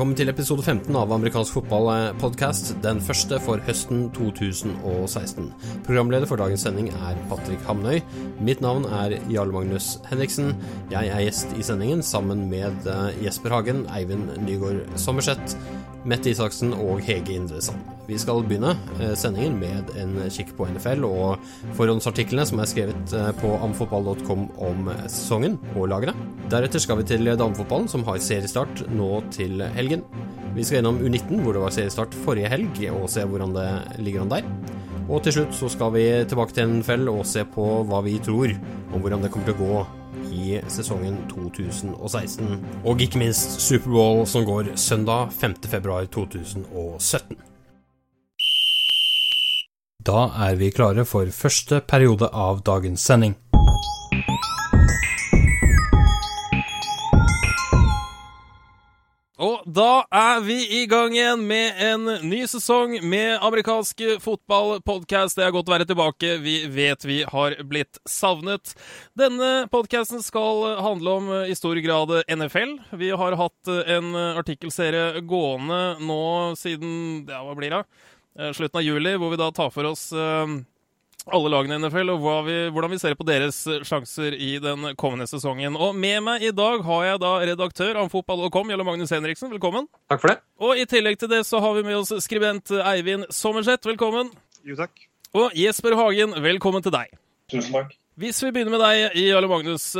Velkommen til episode 15 av amerikansk fotballpodkast, den første for høsten 2016. Programleder for dagens sending er Patrick Hamnøy. Mitt navn er Jarl Magnus Henriksen. Jeg er gjest i sendingen sammen med eh, Jesper Hagen, Eivind Nygaard Sommerseth, Mette Isaksen og Hege Indresand. Vi skal begynne eh, sendingen med en kikk på NFL og forhåndsartiklene som er skrevet eh, på amfotball.com om sesongen og lagene. Deretter skal vi til damefotballen, som har seriestart nå til helgen. Vi skal gjennom U19, hvor det var seriestart forrige helg, og se hvordan det ligger an der. Og til slutt så skal vi tilbake til NFL og se på hva vi tror om hvordan det kommer til å gå i sesongen 2016. Og ikke minst Superbowl som går søndag 5.2.2017. Da er vi klare for første periode av dagens sending. Og da er vi i gang igjen med en ny sesong med amerikansk fotballpodkast. Det er godt å være tilbake. Vi vet vi har blitt savnet. Denne podkasten skal handle om i stor grad NFL. Vi har hatt en artikkelserie gående nå siden ja, hva blir det? Slutten av juli, hvor vi da tar for oss alle lagene i NFL, og vi, hvordan vi ser på deres sjanser i den kommende sesongen. Og Med meg i dag har jeg da redaktør av fotball.com, Jarle Magnus Henriksen. Velkommen. Takk for det. Og i tillegg til det så har vi med oss skribent Eivind Sommerseth. Velkommen. Jo, takk. Og Jesper Hagen, velkommen til deg. Tusen takk. Hvis vi begynner med deg, Jarle Magnus.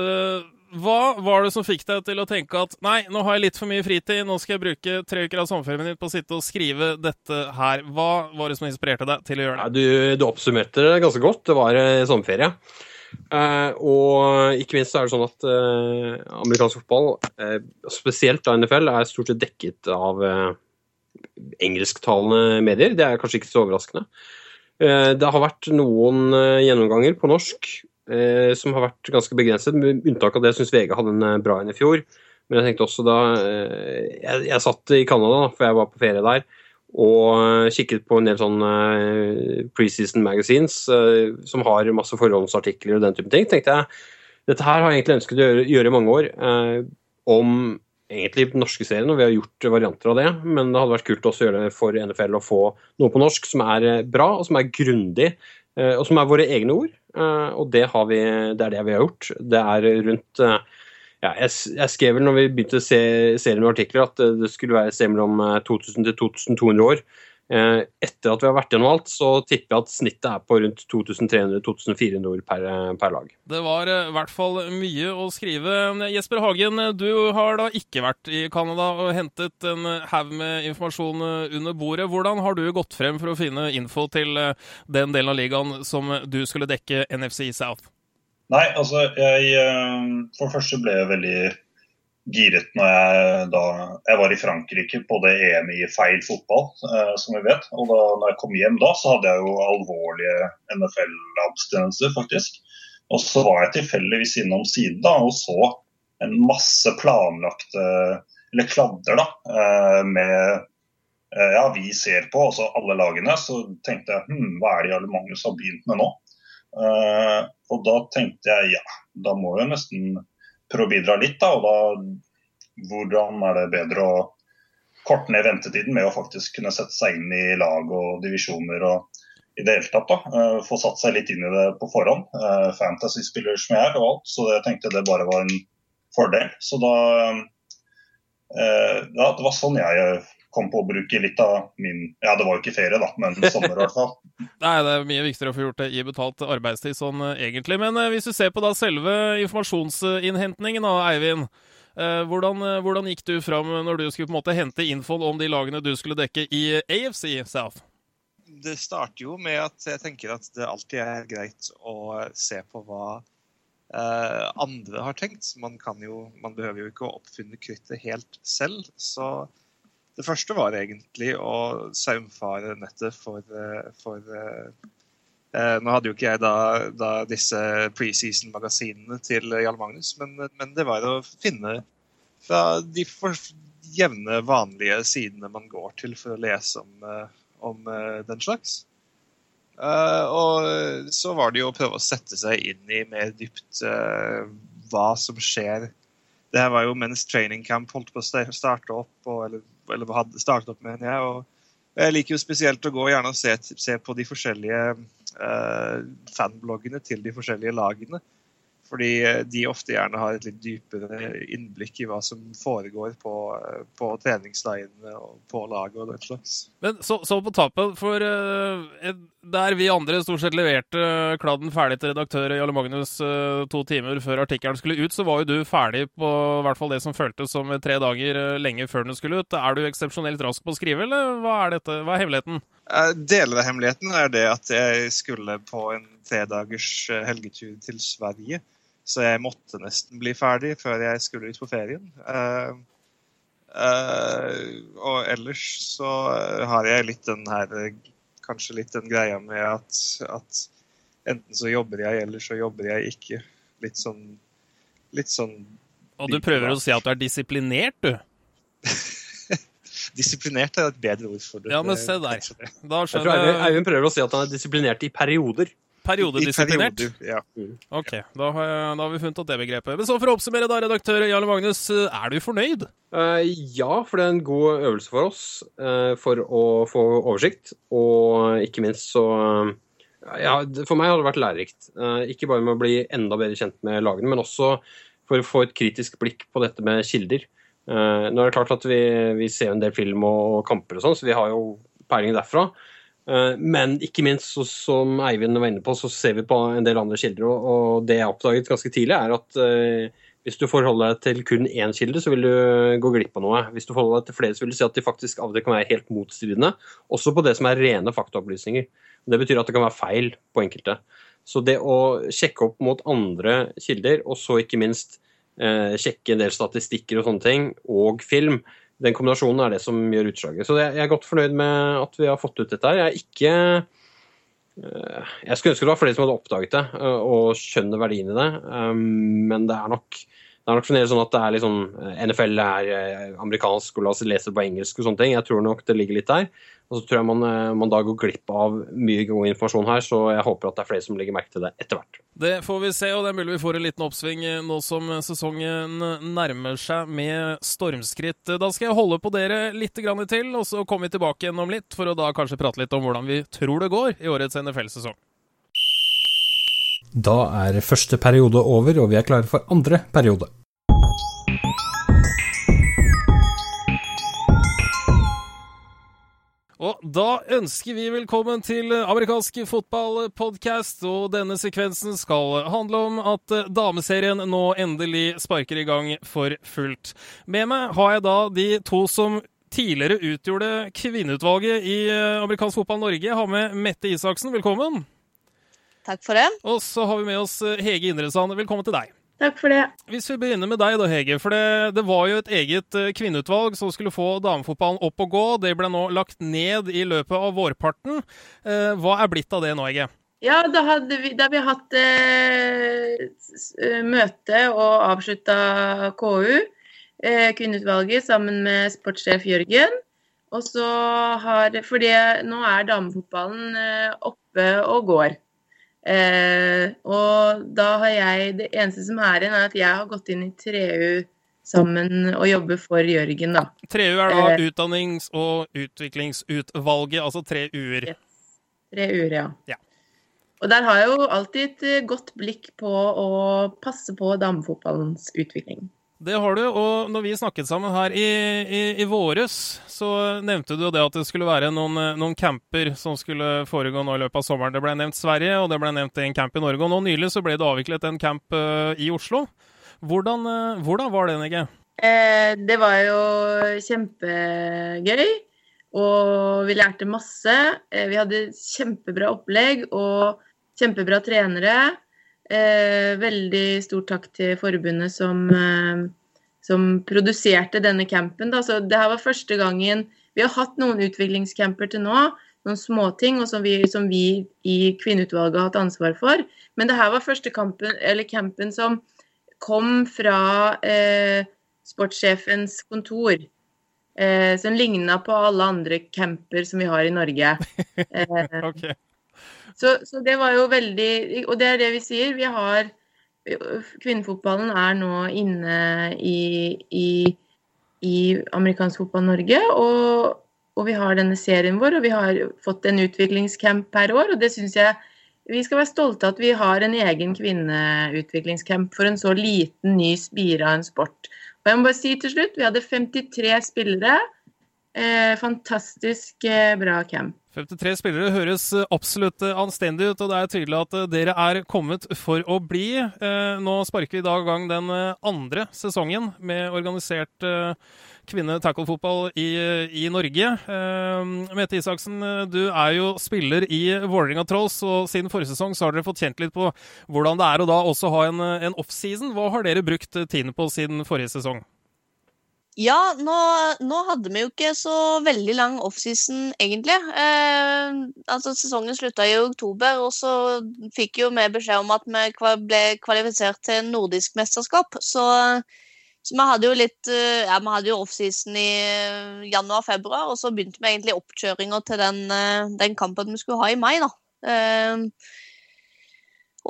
Hva var det som fikk deg til å tenke at nei, nå har jeg litt for mye fritid, nå skal jeg bruke tre uker av sommerferien min på å sitte og skrive dette her. Hva var det som inspirerte deg til å gjøre det? Ja, du, du, oppsummerte det ganske godt. Det var uh, sommerferie. Eh, og ikke minst er det sånn at eh, amerikansk fotball, spesielt da NFL, er stort sett dekket av engelsktalende medier. Det er kanskje ikke så overraskende. det har vært noen gjennomganger på norsk eh, som har vært ganske begrenset. Med unntak av det syns VG hadde en eh, bra en i fjor. Men jeg tenkte også da eh, jeg, jeg, satt i Canada, for jeg var på ferie der, og kikket på en del sånne preseason magazines som har masse forhåndsartikler og den type ting. tenkte jeg dette her har jeg egentlig ønsket å gjøre, gjøre i mange år. om egentlig den norske serien, og vi har gjort varianter av det. Men det hadde vært kult også å gjøre det for NFL å få noe på norsk som er bra, og som er grundig, og som er våre egne ord. Eh, og det, vi, det, er det vi har gjort. Det er rundt eh, ja, jeg, jeg, skrev vel når vi begynte å se serien med artikler at det skulle være sted mellom 2000 til 2200 år. Eh, etter at vi har vært gjennom alt, så tipper jeg at snittet er på rundt 2300-2400 ord per, per, lag. Det var i hvert fall mye å skrive. Jesper Hagen, du har da ikke vært i Canada og hentet en haug med informasjon under bordet. Hvordan har du gått frem for å finne info til den delen av ligaen som du skulle dekke NFC South? Nei, altså jeg For det første ble jeg veldig giret når jeg da Jeg var i Frankrike på det EM i feil fotball, eh, som vi vet. Og da når jeg kom hjem da, så hadde jeg jo alvorlige NFL-abstinenser, faktisk. Og så var jeg tilfeldigvis innom siden da og så en masse planlagte Eller kladder, da, eh, med eh, Ja, vi ser på, altså alle lagene. Så tenkte jeg hm, hva er det Jarle Magnus har begynt med nå? Uh, og da tenkte jeg ja, da må jeg nesten prøve å bidra litt. Da, og da hvordan er det bedre å korte ned ventetiden med å faktisk kunne sette seg inn i lag og divisjoner og i det hele tatt da, uh, få satt seg litt inn i det på forhånd. Uh, Fantasy-spiller som jeg er og alt, så jeg tenkte det bare var en fordel. Så da uh, ja, Det var sånn jeg kom på å bruke litt av min Ja, det var jo ikke ferie, da, men sommer i hvert fall. Nei, det er mye viktigere å få gjort det i betalt arbeidstid sånn egentlig. Men hvis du ser på da selve informasjonsinnhentingen da, Eivind. Hvordan, hvordan, gikk du fram når du skulle på en måte hente infoen om de lagene du skulle dekke i AFC South? Det starter jo med at jeg tenker at det alltid er greit å se på hva eh, andre har tenkt. Man, jo, man behøver jo ikke å oppfinne krittet helt selv. Så det første var egentlig å saumfare nettet for, for Eh, nå hadde jo ikke jeg da, da disse preseason-magasinene til Jarl Magnus, men, men, det var å finne fra de for, jevne, vanlige sidene man går til for å lese om, om den slags. Uh, og så var det jo å prøve å sette seg inn i mer dypt uh, hva som skjer. Det her var jo mens training camp holdt på å starte opp, og, eller, eller hadde startet opp, mener jeg. og Jeg liker jo spesielt å gå gjerne og se, se på de forskjellige uh, fanbloggene til de forskjellige lagene. Fordi eh, de ofte gjerne har et litt dypere innblikk i hva som foregår på, eh, på treningsleirene og på laget og den slags. Men så, så på tapen, for uh, der vi andre stort sett leverte kladden ferdig til redaktør Jarle Magnus uh, to timer før artikkelen skulle ut, så var jo du ferdig på hvert fall det som føltes som tre dager uh, lenge før den skulle ut. Er du eksepsjonelt rask på å skrive, eller hva er, dette? Hva er hemmeligheten? Deler av hemmeligheten er det at jeg skulle på en tredagers helgetur til Sverige. Så jeg måtte nesten bli ferdig før jeg skulle ut på ferien. Uh, uh, og ellers så har jeg litt den her Kanskje litt den greia med at, at enten så jobber jeg, eller så jobber jeg ikke. Litt sånn Litt sånn Og du prøver å si at du er disiplinert, du? disiplinert er et bedre ord for det. Ja, men se der. Da skjønner jeg Eivind prøver å si at han er disiplinert i perioder. Periodedisiplinert? Ja. Ok, da har, jeg, da har, vi funnet opp det begrepet. Men så For å oppsummere, da, redaktør Jarle Magnus, er du fornøyd? Uh, ja, for det er en god øvelse for oss uh, for å få oversikt. Og ikke minst så uh, Ja, for meg har det vært lærerikt. ikke bare med å bli enda bedre kjent med lagene, men også for å få et kritisk blikk på dette med kilder. nå er det klart at vi, vi ser en del film og kamper og sånn, så vi har jo peiling derfra. Eh, men ikke minst, så, som Eivind var inne på, så ser vi på en del andre kilder. Og, det jeg oppdaget ganske tidlig, er at uh, hvis du forholder deg til kun én kilde, så vil du gå glipp av noe. Hvis du forholder deg til flere, så vil du se at de faktisk av og kan være helt motstridende. Også på det som er rene faktaopplysninger. Det betyr at det kan være feil på enkelte. Så det å sjekke opp mot andre kilder, og så ikke minst uh, sjekke en del statistikker og sånne ting, og film, den kombinasjonen er det som gjør utslaget. Så jeg er godt fornøyd med at vi har fått ut dette. her. Jeg er ikke eh, Jeg skulle ønske det var flere som hadde oppdaget det eh, og skjønner verdien i det, eh, men det er nok det er nok fremdeles sånn at det er liksom NFL er amerikansk, og la oss lese på engelsk og sånne ting. Jeg tror nok det ligger litt der. Og så tror jeg man, eh, man, da går glipp av mye god informasjon her, så jeg håper at det er flere som legger merke til det etter hvert. Det får vi se, og det er mulig vi får en liten oppsving eh, nå som sesongen nærmer seg med stormskritt. Da skal jeg holde på dere litt til, og så kommer vi tilbake igjen om litt, for å da kanskje prate litt om hvordan vi tror det går i årets NFL-sesong. Da er første periode over, og vi er klare for andre periode. Og da ønsker vi velkommen til amerikansk fotballpodkast, og denne sekvensen skal handle om at dameserien nå endelig sparker i gang for fullt. Med meg har jeg da de to som tidligere utgjorde kvinneutvalget i amerikansk fotball Norge. Jeg har med Mette Isaksen, velkommen. Takk for det. Og så har vi med oss Hege Indresand, velkommen til deg. Takk for det. Hvis vi begynner med deg da, Hege. For det, det, var jo et eget eh, kvinneutvalg som skulle få damefotballen opp og gå. Det ble nå lagt ned i løpet av vårparten. Eh, hva er blitt av det nå, Hege? Ja, da, hadde vi, da vi hatt eh, møte og avslutta KU, eh, kvinneutvalget, sammen med sportssjef Jørgen. Og så har Fordi nå er damefotballen eh, oppe og går. Eh, og da har jeg Det eneste som er igjen, er at jeg har gått inn i Treu sammen og jobber for Jørgen, da. Treu er da eh, Utdannings- og utviklingsutvalget, altså tre u-er? Yes. Tre u-er, ja. ja. Og der har jeg jo alltid et eh, godt blikk på å passe på damefotballens utvikling. Det har du. Og når vi snakket sammen her i, i, i våres, så nevnte du det at det skulle være noen, noen, camper som skulle foregå nå i løpet av sommeren. Det ble nevnt Sverige, og det ble nevnt en camp i Norge. Og nå nylig så ble det avviklet en camp uh, i Oslo. Hvordan, uh, hvordan, var den, Ege? Eh, det var jo kjempegøy. Og vi lærte masse. Eh, vi hadde kjempebra opplegg og kjempebra trenere. Eh, veldig stor takk til forbundet som, eh, som produserte denne campen. Da. Så det her var første gangen Vi har hatt noen utviklingscamper til nå, noen småting, som vi, som vi i kvinneutvalget har hatt ansvar for. Men det her var første kampen, eller campen som kom fra eh, sportssjefens kontor. Eh, som ligna på alle andre camper som vi har i Norge. Eh, Ok. Så, så det var jo veldig Og det er det vi sier. Vi har Kvinnefotballen er nå inne i, i, i amerikansk fotball Norge. Og, og vi har denne serien vår, og vi har fått en utviklingscamp per år. Og det syns jeg vi skal være stolte av at vi har en egen kvinneutviklingscamp for en så liten, ny spire av en sport. Og jeg må bare si til slutt, vi hadde 53 spillere. Eh, fantastisk eh, bra camp. 53 spillere høres eh, absolutt eh, anstendig ut, og det er tydelig at eh, dere er kommet for å bli. Nå sparker vi i dag gang den andre sesongen med organisert kvinne-tackle-fotball i, i Norge. Mette Isaksen, du er jo spiller i Vålerenga Trolls, og siden forrige sesong så har dere fått kjent litt på hvordan det er å da også ha en, en offseason. Hva har dere brukt tiden på siden forrige sesong? Ja, nå, nå hadde vi jo ikke så veldig lang offseason, egentlig. Eh, altså, sesongen slutta i oktober, og så fikk jo vi beskjed om at vi ble kvalifisert til nordisk mesterskap. Så, så vi hadde jo litt eh, Ja, vi hadde jo offseason i eh, januar-februar, og så begynte vi egentlig oppkjøringa til den, eh, den kampen vi skulle ha i mai, da. Eh,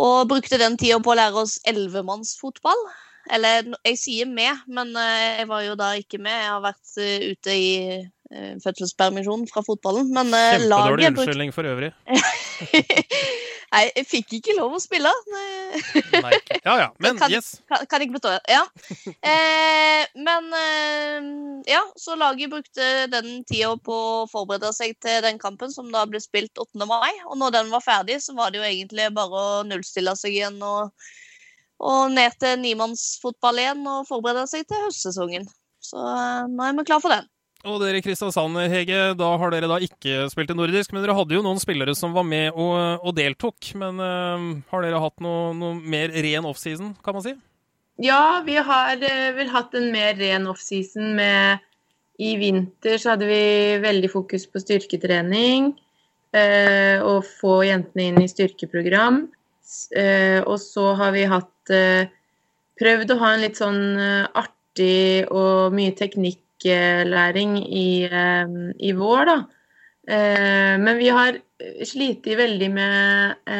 og brukte den tida på å lære oss ellevemannsfotball. Eller jeg sier med, men eh, jeg var jo da ikke med. Jeg har vært eh, ute i eh, fødselspermisjon fra fotballen. Men laget Kjempedårlig unnskyldning for øvrig. Nei, jeg fikk ikke lov å spille. Nei. Ja ja, men Kan- yes. Kan, kan ikke forstå. Ja. Eh, men eh, ja, så laget brukte den tida på å forberede seg til den kampen som da ble spilt 8. mai. Og når den var ferdig, så var det jo egentlig bare å nullstille seg igjen og, og ned til nimannsfotball igjen og forberede seg til høstsesongen. Så eh, nå er vi klar for den. Og dere i Kristiansand, Hege, da har dere da ikke spilt i nordisk, men dere hadde jo noen spillere som var med og, og deltok. Men uh, har dere hatt noe, noe mer ren offseason, kan man si? Ja, vi har eh, vel hatt en mer ren offseason med I vinter så hadde vi veldig fokus på styrketrening. Uh, og få jentene inn i styrkeprogram. Eh, og så har vi hatt eh, prøvd å ha en litt sånn eh, artig og mye teknikklæring i, i vår, da. Men vi har slitt veldig med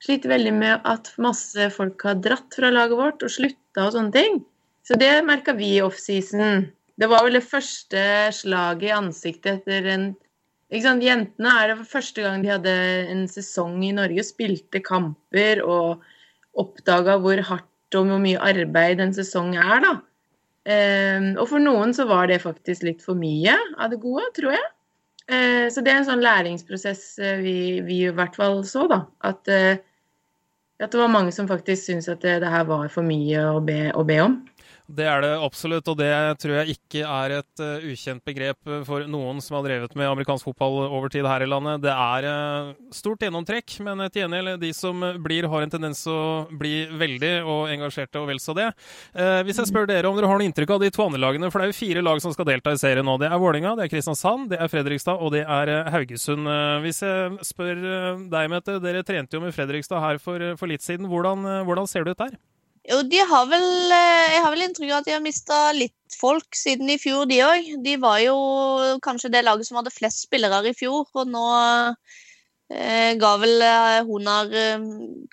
Slitt veldig med at masse folk har dratt fra laget vårt og slutta og sånne ting. Så det merka vi i offseason. Det var vel det første slaget i ansiktet etter en? Jentene er det første gang de hadde en sesong i Norge, spilte kamper og oppdaga hvor hardt og hvor mye arbeid en sesong er, da. Eh, og for noen så var det faktisk litt for mye av det gode, tror jeg. Eh, så det er en sånn læringsprosess eh, vi, vi i hvert fall så, da. At, eh, at det var mange som faktisk syntes at det, det her var for mye å be, å be om. Det er det absolutt, og det tror jeg ikke er et uh, ukjent begrep for noen som har drevet med amerikansk fotball over tid her i landet. Det er uh, stort gjennomtrekk, men til gjengjeld, de som blir, har en tendens å bli veldig og engasjerte og vel så det. Uh, hvis jeg spør dere om dere har noe inntrykk av de to andre lagene, for det er jo fire lag som skal delta i serien nå. Det er Vålinga, det er Kristiansand, det er Fredrikstad og det er Haugesund. Hvis jeg spør deg, Mette, dere trente jo med Fredrikstad her for, for litt siden. Hvordan, hvordan ser det ut der? Jo, de har vel eh, Jeg har vel inntrykk av at de har mista litt folk siden i fjor, de òg. De var jo kanskje det laget som hadde flest spillere i fjor, og nå eh, ga vel eh, Honar, eh,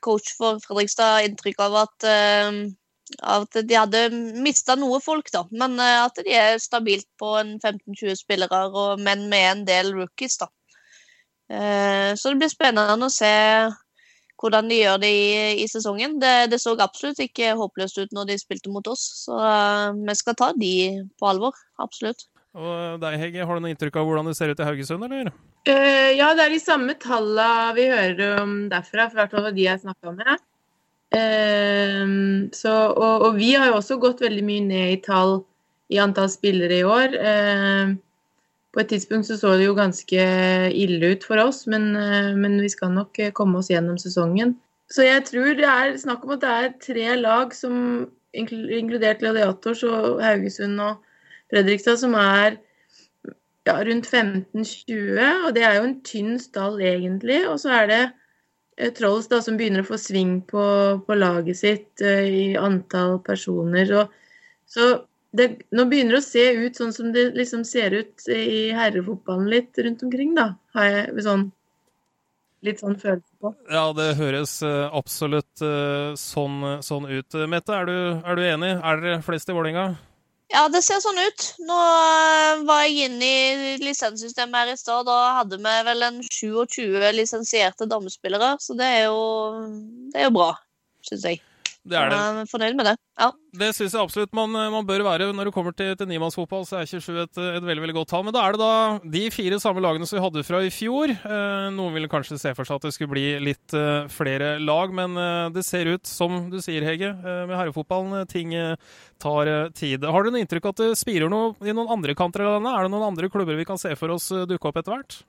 coach for Fredrikstad, inntrykk av at eh, at de hadde mista noe folk, da. Men eh, at de er stabilt på en 15-20 spillere, og, men med en del rookies, da. Eh, så det blir spennende å se hvordan de gjør det i, i sesongen. Det, det, så absolutt ikke håpløst ut når de spilte mot oss, så uh, vi skal ta de på alvor. Absolutt. Og deg, Hegge, har du noe inntrykk av hvordan det ser ut i Haugesund, eller? Uh, ja, det er de samme tallene vi hører om derfra, for hvert fall de jeg snakka med. Uh, så, og, og, vi har jo også gått veldig mye ned i tall i antall spillere i år. Uh, på et tidspunkt så, så det jo ganske ille ut for oss, men, men, vi skal nok komme oss gjennom sesongen. Så jeg tror det er snakk om at det er tre lag, som, inkludert Gladiators og Haugesund og Fredrikstad, som er ja, rundt 15-20, og det er jo en tynn stall egentlig. Og så er det eh, Trolls da, som begynner å få sving på, på laget sitt eh, i antall personer. Så, så det, nå begynner det å se ut sånn som det liksom ser ut i herrefotballen litt rundt omkring, da. Har jeg sånn, litt sånn følelse på. Ja, det høres eh, absolutt eh, sånn, sånn ut. Mette, er du, er du enig? Er dere flest i Vålerenga? Ja, det ser sånn ut. Nå eh, var jeg inne i lisenssystemet her i stad. Da hadde vi vel en 27 lisensierte damespillere, så det er jo, det er jo bra, syns jeg. Det er det. Jeg er fornøyd med det. Ja. Det syns jeg absolutt man, man, bør være. Når det kommer til, til nimannsfotball, så er 27 et, et, veldig veldig godt tall. Men da er det da de fire samme lagene som vi hadde fra i fjor. Eh, noen ville kanskje se for seg at det skulle bli litt eh, flere lag, men eh, det ser ut, som du sier, Hege, eh, med herrefotballen, eh, ting eh, tar tid. Har du noe inntrykk at det spirer noe i noen andre kanter av landet? Er det noen andre klubber vi kan se for oss dukke opp etter hvert?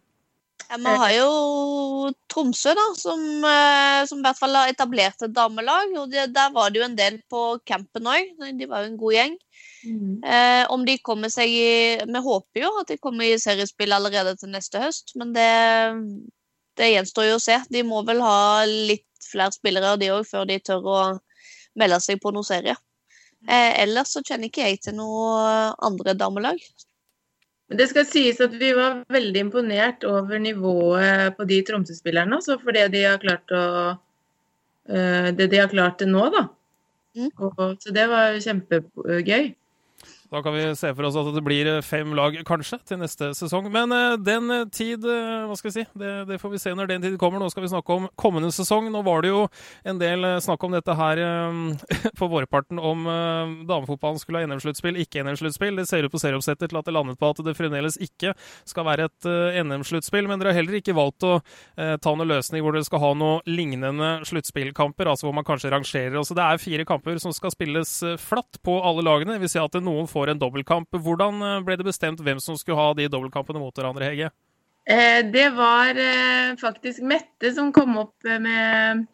Ja, Vi har jo Tromsø, da, som, eh, som, i hvert fall har etablert et damelag. og det, Der var det jo en del på campen òg. De var jo en god gjeng. Mm. Eh, om de kommer seg i Vi håper jo at de kommer i seriespill allerede til neste høst, men det, det gjenstår jo å se. De må vel ha litt flere spillere de òg, før de tør å melde seg på noen serie. Eh, ellers så kjenner ikke jeg til noe andre damelag. Men det skal sies at vi var veldig imponert over nivået på de Tromsø-spillerne. Altså for det de har klart å uh, Det de har klart til nå, da. Mm. Og, så det var kjempegøy. Da kan vi se for oss at det blir fem lag, kanskje, til neste sesong. Men uh, den tid uh, Hva skal vi si? Det, det, får vi se når den tid kommer. Nå skal vi snakke om kommende sesong. Nå var det jo en del snakk om dette her på vårparten, om damefotballen skulle ha NM-sluttspill, ikke NM-sluttspill. Det ser ut på serieoppsettet til at det landet på at det fremdeles ikke skal være et NM-sluttspill. Men dere har heller ikke valgt å ta noen løsning hvor dere skal ha noe lignende sluttspillkamper, altså hvor man kanskje rangerer. Altså det er fire kamper som skal spilles flatt på alle lagene. Vil si at noen får får en dobbeltkamp. Hvordan eh, ble det bestemt hvem som skulle ha de dobbeltkampene mot hverandre, Hege? Eh, det var eh, faktisk Mette som kom opp med,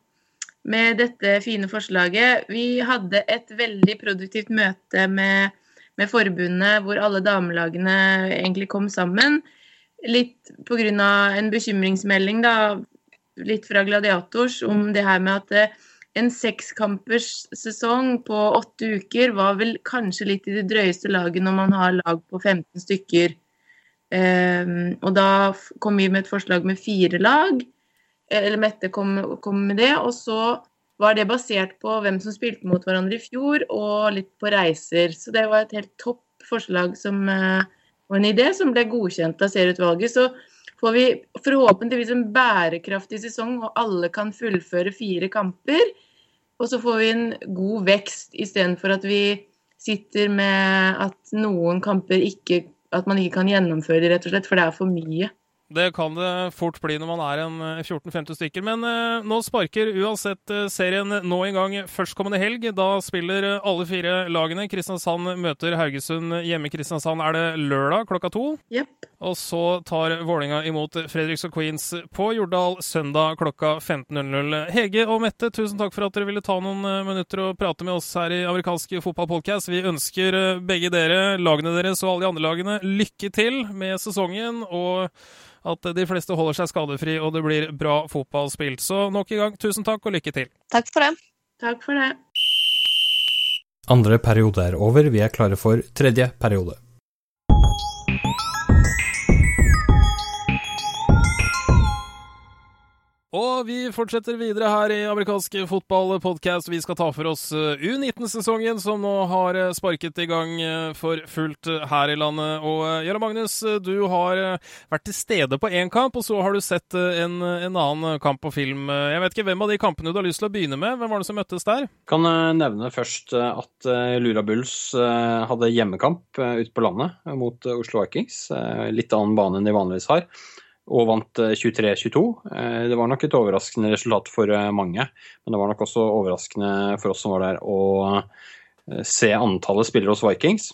med, dette fine forslaget. Vi hadde et veldig produktivt møte med, med forbundet hvor alle damelagene egentlig kom sammen. Litt pga. en bekymringsmelding da, litt fra Gladiators om det her med at en sekskampers sesong på åtte uker var vel kanskje litt i det drøyeste laget når man har lag på 15 stykker. Um, og da kom vi med et forslag med fire lag. Eller Mette kom, kom, med det. Og så var det basert på hvem som spilte mot hverandre i fjor, og litt på reiser. Så det var et helt topp forslag som uh, var en idé som ble godkjent av serieutvalget. Så får vi forhåpentligvis en bærekraftig sesong, og alle kan fullføre fire kamper. Og så får vi en god vekst istedenfor at vi sitter med at noen kamper ikke At man ikke kan gjennomføre de, rett og slett, for det er for mye. Det kan det fort bli når man er en 14-15 eh, stykker. Men eh, nå sparker uansett uh, serien nå en gang førstkommende helg. Da spiller uh, alle fire lagene. Kristiansand møter Haugesund hjemme i Kristiansand. Er det lørdag klokka to? Yep. Og så tar Vålinga imot Fredriks og Queens på Jordal søndag klokka 15.00. Hege og Mette, tusen takk for at dere ville ta noen minutter og prate med oss her i amerikansk fotballpodkast. Vi ønsker begge dere, lagene deres og alle de andre lagene, lykke til med sesongen. og at de fleste holder seg skadefri og det blir bra fotball spilt. Så nok en gang, tusen takk og lykke til. Takk for det. Takk for det. Andre periode er over, vi er klare for tredje periode. Og vi fortsetter videre her i amerikansk fotballpodkast. Vi skal ta for oss eh, U19-sesongen, som nå har eh, sparket i gang eh, for fullt her i landet. Og Jarle Magnus, du har vært til stede på én kamp, og så har du sett en, en, annen kamp på film. Jeg vet ikke hvem av de kampene du har lyst til å begynne med? Hvem var det som møttes der? Kan nevne først at Lura Bulls hadde hjemmekamp ute på landet mot Oslo Vikings. Litt annen bane enn de vanligvis har og vant 23-22. Eh, eh, det var nok et overraskende resultat for eh, mange, men det var nok også overraskende for oss som var der å se antallet spillere hos Vikings.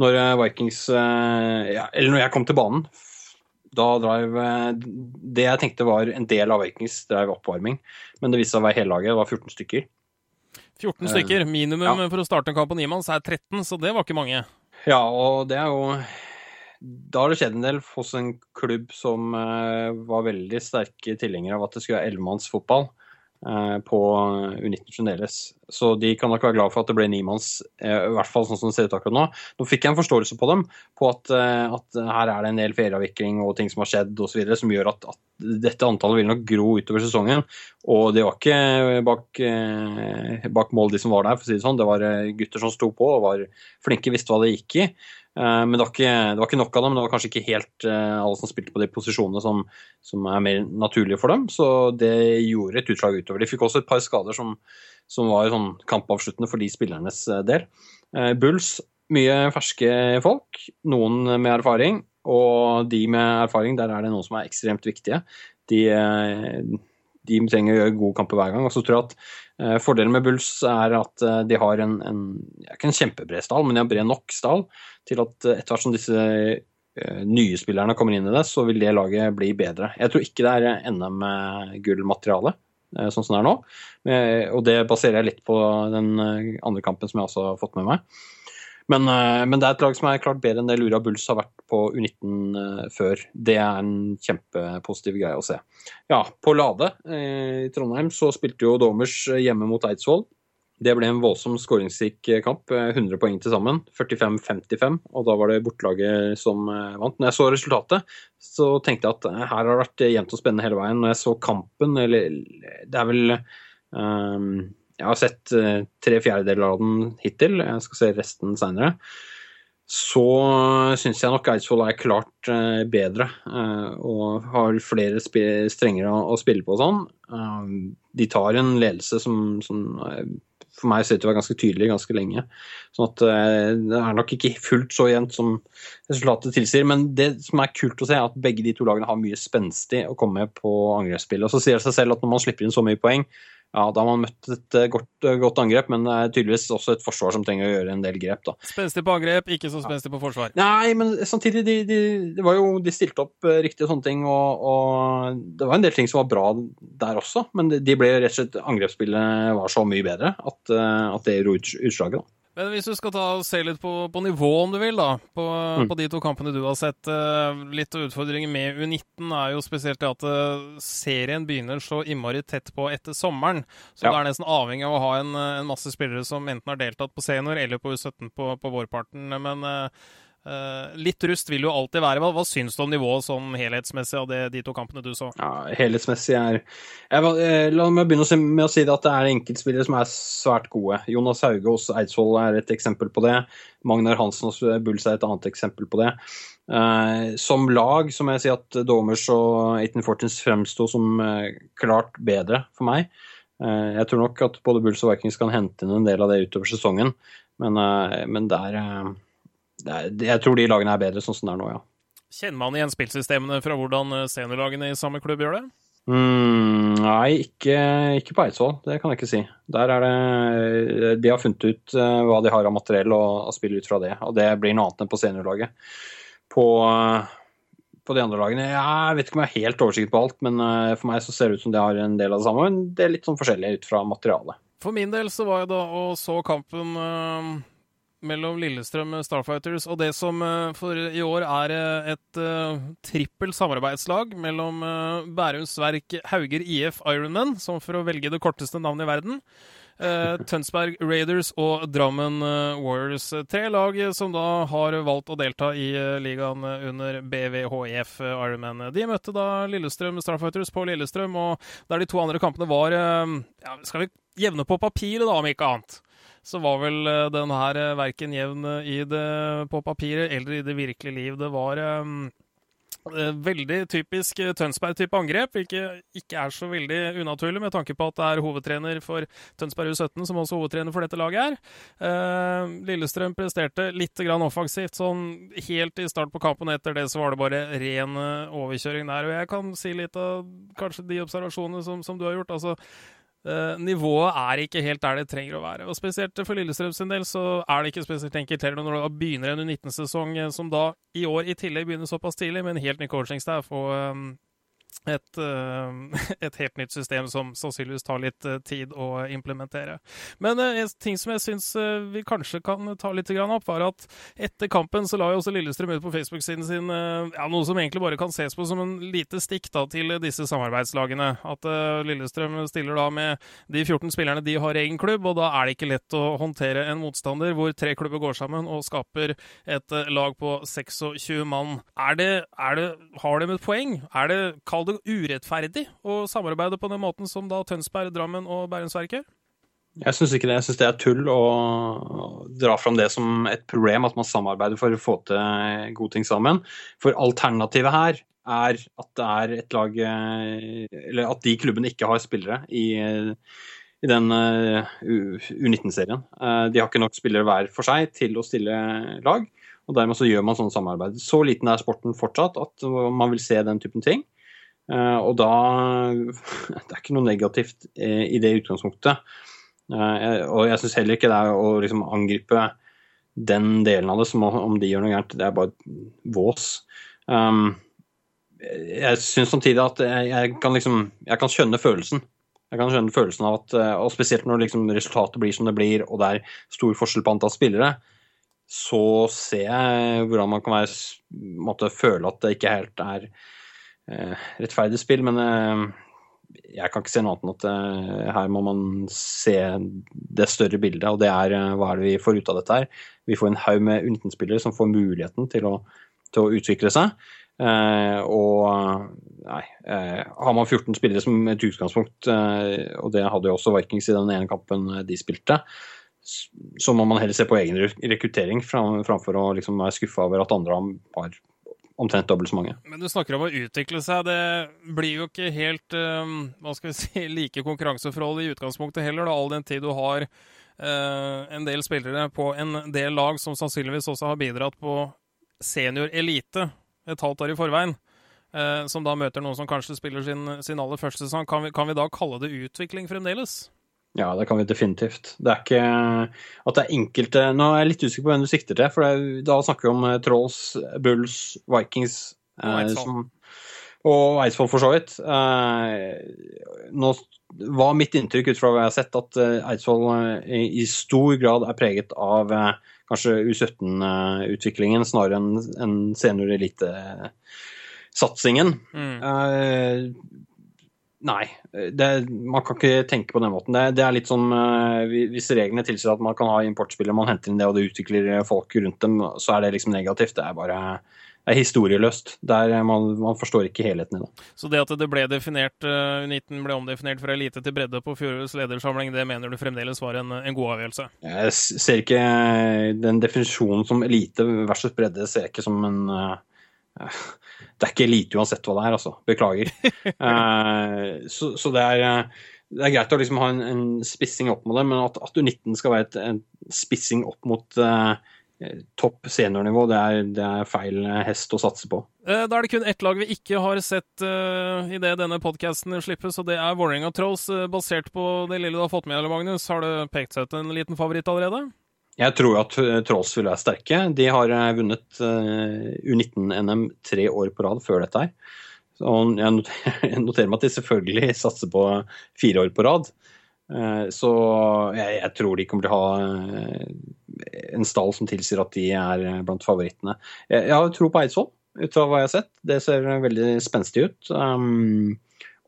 Når Vikings ja, Eller når jeg kom til banen, da drev Det jeg tenkte var en del av Vikings, drev oppvarming, men det viste seg å være hele laget. Det var 14 stykker. 14 stykker. Minimum ja. for å starte en kamp på Niemanns er 13, så det var ikke mange. Ja, og det er jo da har det skjedd en del hos en klubb som uh, var veldig sterke tilhengere av at det skulle være ellemannsfotball uh, på U19 fremdeles. Så de kan nok være glad for at det ble nimanns, i hvert fall sånn som det ser ut akkurat nå. Nå fikk jeg en forståelse på dem på at, at her er det en del ferieavvikling og ting som har skjedd osv. som gjør at, at, dette antallet vil nok gro utover sesongen. Og det var ikke bak, bak mål de som var der, for å si det sånn. Det var gutter som sto på og var flinke, visste hva det gikk i. Eh, men det var, ikke, det var, ikke, nok av dem. Det var kanskje ikke helt eh, alle som spilte på de posisjonene som, som, er mer naturlige for dem. Så det gjorde et utslag utover. De fikk også et par skader som, som var sånn kampavsluttende for de spillernes eh, del. Bulls, mye ferske folk. Noen med erfaring. Og de med erfaring, der er det noen som er ekstremt viktige. De, de trenger å gjøre gode kamper hver gang. Og så tror jeg at eh, Fordelen med Bulls er at eh, de har en, en ikke en kjempebred stall, men de har bred nok stall til at eh, etter hvert som disse nye spillerne kommer inn i det, så vil det laget bli bedre. Jeg tror ikke det er NM-gullmateriale, sånn som det er nå. Og det baserer jeg litt på den andre kampen som jeg også har fått med meg. Men, eh, men, det er et lag som er klart bedre enn det Lura Bulls har vært på U19 eh, før. Det er en kjempepositiv greie å se. Ja, på Lade eh, i Trondheim så spilte jo Domers hjemme mot Eidsvoll. Det ble en voldsom skåringsrik kamp. 100 poeng til sammen. 45-55. Og da var det bortelaget som vant. Når jeg så resultatet, så tenkte jeg at her har det vært jevnt og spennende hele veien. Når jeg så kampen, eller det er vel um, jeg har sett uh, tre fjerdedeler av den hittil. Jeg skal se resten seinere. Så syns jeg nok Eidsvoll er klart uh, bedre uh, og har flere strenger å, å, spille på og sånn. de tar en ledelse som, som for meg ser ut til å være ganske tydelig ganske lenge. Sånn at Det er nok ikke fullt så jevnt som resultatet tilsier. Men det som er kult å se, er at begge de to lagene har mye spenstig å komme med på angrepsspillet. Og så sier det seg selv at når man slipper inn så mye poeng, ja, da har man møtt et eh, godt, eh, godt, angrep, men det er tydeligvis også et forsvar som trenger å gjøre en del grep. da. Spenstig på angrep, ikke så spenstig på forsvar. Nei, men samtidig, de, de, de, var jo, de stilte opp riktig riktige sånne ting, og, og, det var en del ting som var bra der også, men de ble rett og slett Angrepsspillet var så mye bedre at, at det gjorde utslaget. da. Men hvis du skal ta og se litt på, på nivå, om du vil, da, på, mm. på, de to kampene du har sett. Uh, litt av utfordringen med U19 er jo spesielt det at uh, serien begynner så innmari tett på etter sommeren. Så ja. det er nesten avhengig av å ha en, en, masse spillere som enten har deltatt på senior eller på U17 på, på vårparten. Men Uh, litt rust vil jo alltid være. Hva, hva syns du om nivået sånn helhetsmessig av det, de to kampene du så? Ja, Helhetsmessig er jeg, eh, La meg begynne med å si at det er enkeltspillere som er svært gode. Jonas Hauge hos Eidsvoll er et eksempel på det. Magnar Hansen hos Bulls er et annet eksempel på det. Uh, som lag så må jeg si at Domers og 1814 fremsto som uh, klart bedre for meg. jeg tror nok at både Bulls og Vikings kan hente inn en del av det utover sesongen, men, men der er jeg tror de lagene er bedre sånn som det er nå, ja. Kjenner man igjen spillsystemene fra hvordan eh, seniorlagene i samme klubb gjør det? Mm, nei, ikke, ikke, på Eidsvoll. Det kan jeg ikke si. Der er det De har funnet ut uh, hva de har av materiell og, og spiller ut fra det. Og det blir noe annet enn på seniorlaget. På, på de andre lagene Jeg vet ikke om jeg har helt oversikt på alt, men for meg så ser det ut som de har en del av det samme. Men det er litt sånn forskjellig ut fra materialet. For min del så var jeg da og så kampen mellom Lillestrøm Starfighters og det som eh, for i år er eh, et trippelt trippel samarbeidslag mellom Bærums Verk Hauger IF Ironman, som for å velge det korteste navnet i verden, Tønsberg Raiders og Drammen Warriors. Tre lag som da har valgt å delta i ligaen under BVHF Ironman. De møtte da Lillestrøm Starfighters på Lillestrøm, og der de to andre kampene var ja, Skal vi jevne på papiret, da, om ikke annet? Så var vel eh, den her eh, verken jevn i det på papiret eller i det virkelige liv. Det var um, veldig typisk Tønsberg-type angrep, hvilket ikke er så veldig unaturlig med tanke på at det er hovedtrener for Tønsberg U17 som også hovedtrener for dette laget her. Uh, Lillestrøm presterte litt grann offensivt sånn helt i start på kampen. Etter det så var det bare ren overkjøring der. Og jeg kan si litt av kanskje de observasjonene som, som du har gjort. altså nivået er ikke helt der det trenger å være. Og Spesielt for Lillestrøm sin del så er det ikke spesielt enkelt heller når du begynner en U19-sesong eh, som da i år i tillegg begynner såpass tidlig, med en helt ny coachingstaff og um, et, eh, et, helt nytt system som sannsynligvis tar litt eh, tid å implementere. Men uh, en ting som jeg syns vi kanskje kan ta litt opp, var at etter kampen så la jo også Lillestrøm ut på Facebook-siden sin ja, noe som egentlig bare kan ses på som en lite stikk da, til disse samarbeidslagene. At Lillestrøm stiller da med de 14 spillerne de har egen klubb, og da er det ikke lett å håndtere en motstander hvor tre klubber går sammen og skaper et lag på 26 mann. Er det, er det, har de et poeng? Er det, Kall det urettferdig å samarbeide på den måten som da Tønsberg, Drammen og Bergensverket gjør? Jeg syns ikke det. Jeg syns det er tull å dra fram det som et problem, at man samarbeider for å få til gode ting sammen. For alternativet her er at det er et lag Eller at de klubbene ikke har spillere i, i den U19-serien. De har ikke nok spillere hver for seg til å stille lag. Og dermed så gjør man sånn samarbeid. Så liten er sporten fortsatt at man vil se den typen ting. Eh, og da Det er ikke noe negativt eh, i det utgangspunktet. Eh, og jeg syns heller ikke det er å liksom angripe den delen av det som om de gjør noe gærent. Det er bare vås. Um, jeg syns samtidig at jeg, kan liksom Jeg kan skjønne følelsen. Jeg kan skjønne følelsen av at, og Spesielt når liksom resultatet blir som det blir, og det er stor forskjell på antall spillere, så ser jeg hvordan man kan være, måtte føle at det ikke helt er rettferdig spill, men eh, jeg kan ikke se noe annet enn at eh, her må man se det større bildet, og det er hva er det vi får ut av dette her. Vi får en haug med U19-spillere som får muligheten til å, til å utvikle seg. Eh, og nei, eh, har man 14 spillere som et utgangspunkt, eh, og det hadde jo også Vikings i den ene kampen de spilte, så må man heller se på egen rekruttering framfor å liksom være skuffa over at andre har omtrent dobbelt så mange. Men du snakker om å utvikle seg. Det blir jo ikke helt um, hva skal vi si, like konkurranseforhold i utgangspunktet heller, da, all den tid du har uh, en del spillere på en del lag som sannsynligvis også har bidratt på senior elite et halvt år i forveien. Uh, som da møter noen som kanskje spiller sin, sin aller første sesong. Kan kan vi da kalle det utvikling fremdeles? Ja, det kan vi definitivt. Det er ikke at det er enkelte Nå er jeg litt usikker på hvem du sikter til, for det, da snakker vi om eh, Trolls, Bulls, Vikings og Eidsvoll. Eh, og Eidsvoll, for så vidt. Eh, nå var mitt inntrykk ut fra hva jeg har sett, at eh, Eidsvoll eh, i stor grad er preget av eh, kanskje U17-utviklingen snarere enn en senior elite-satsingen. Mm. Nei, det, man kan ikke tenke på den måten. Det, det er litt sånn uh, Hvis reglene tilsier at man kan ha importspillere, man henter inn det og det utvikler folk rundt dem, så er det liksom negativt. Det er bare det er historieløst. Der man, man, forstår ikke helheten i det. Så det at det ble definert, uh, U19 ble omdefinert fra elite til bredde på fjorårets ledersamling, det mener du fremdeles var en, en, god avgjørelse? Jeg ser ikke den definisjonen som elite versus bredde ser jeg ikke som en uh, det er ikke lite uansett hva det er, altså. Beklager. uh, så, så det, er, det, er, greit å liksom ha en, en, spissing opp mot det, men at, at U19 skal være et, en spissing opp mot uh, topp seniornivå, det er, det er, feil hest å satse på. Da er det kun ett lag vi ikke har sett uh, i det denne podkasten slippes, og det er Vålerenga Trolls. Basert på det lille du har fått med, Magnus, har det pekt seg ut en liten favoritt allerede? Jeg tror at eh, Trolls vil være sterke. De har eh, vunnet eh, U19-NM tre år på rad før dette her. Jeg noterer meg at de selvfølgelig satser på fire år på rad. Så jeg, tror de kommer til å ha en stall som tilsier at de er blant favorittene. Jeg, har tro på Eidsvoll, ut fra hva jeg har sett. Det ser veldig spenstig ut. Um,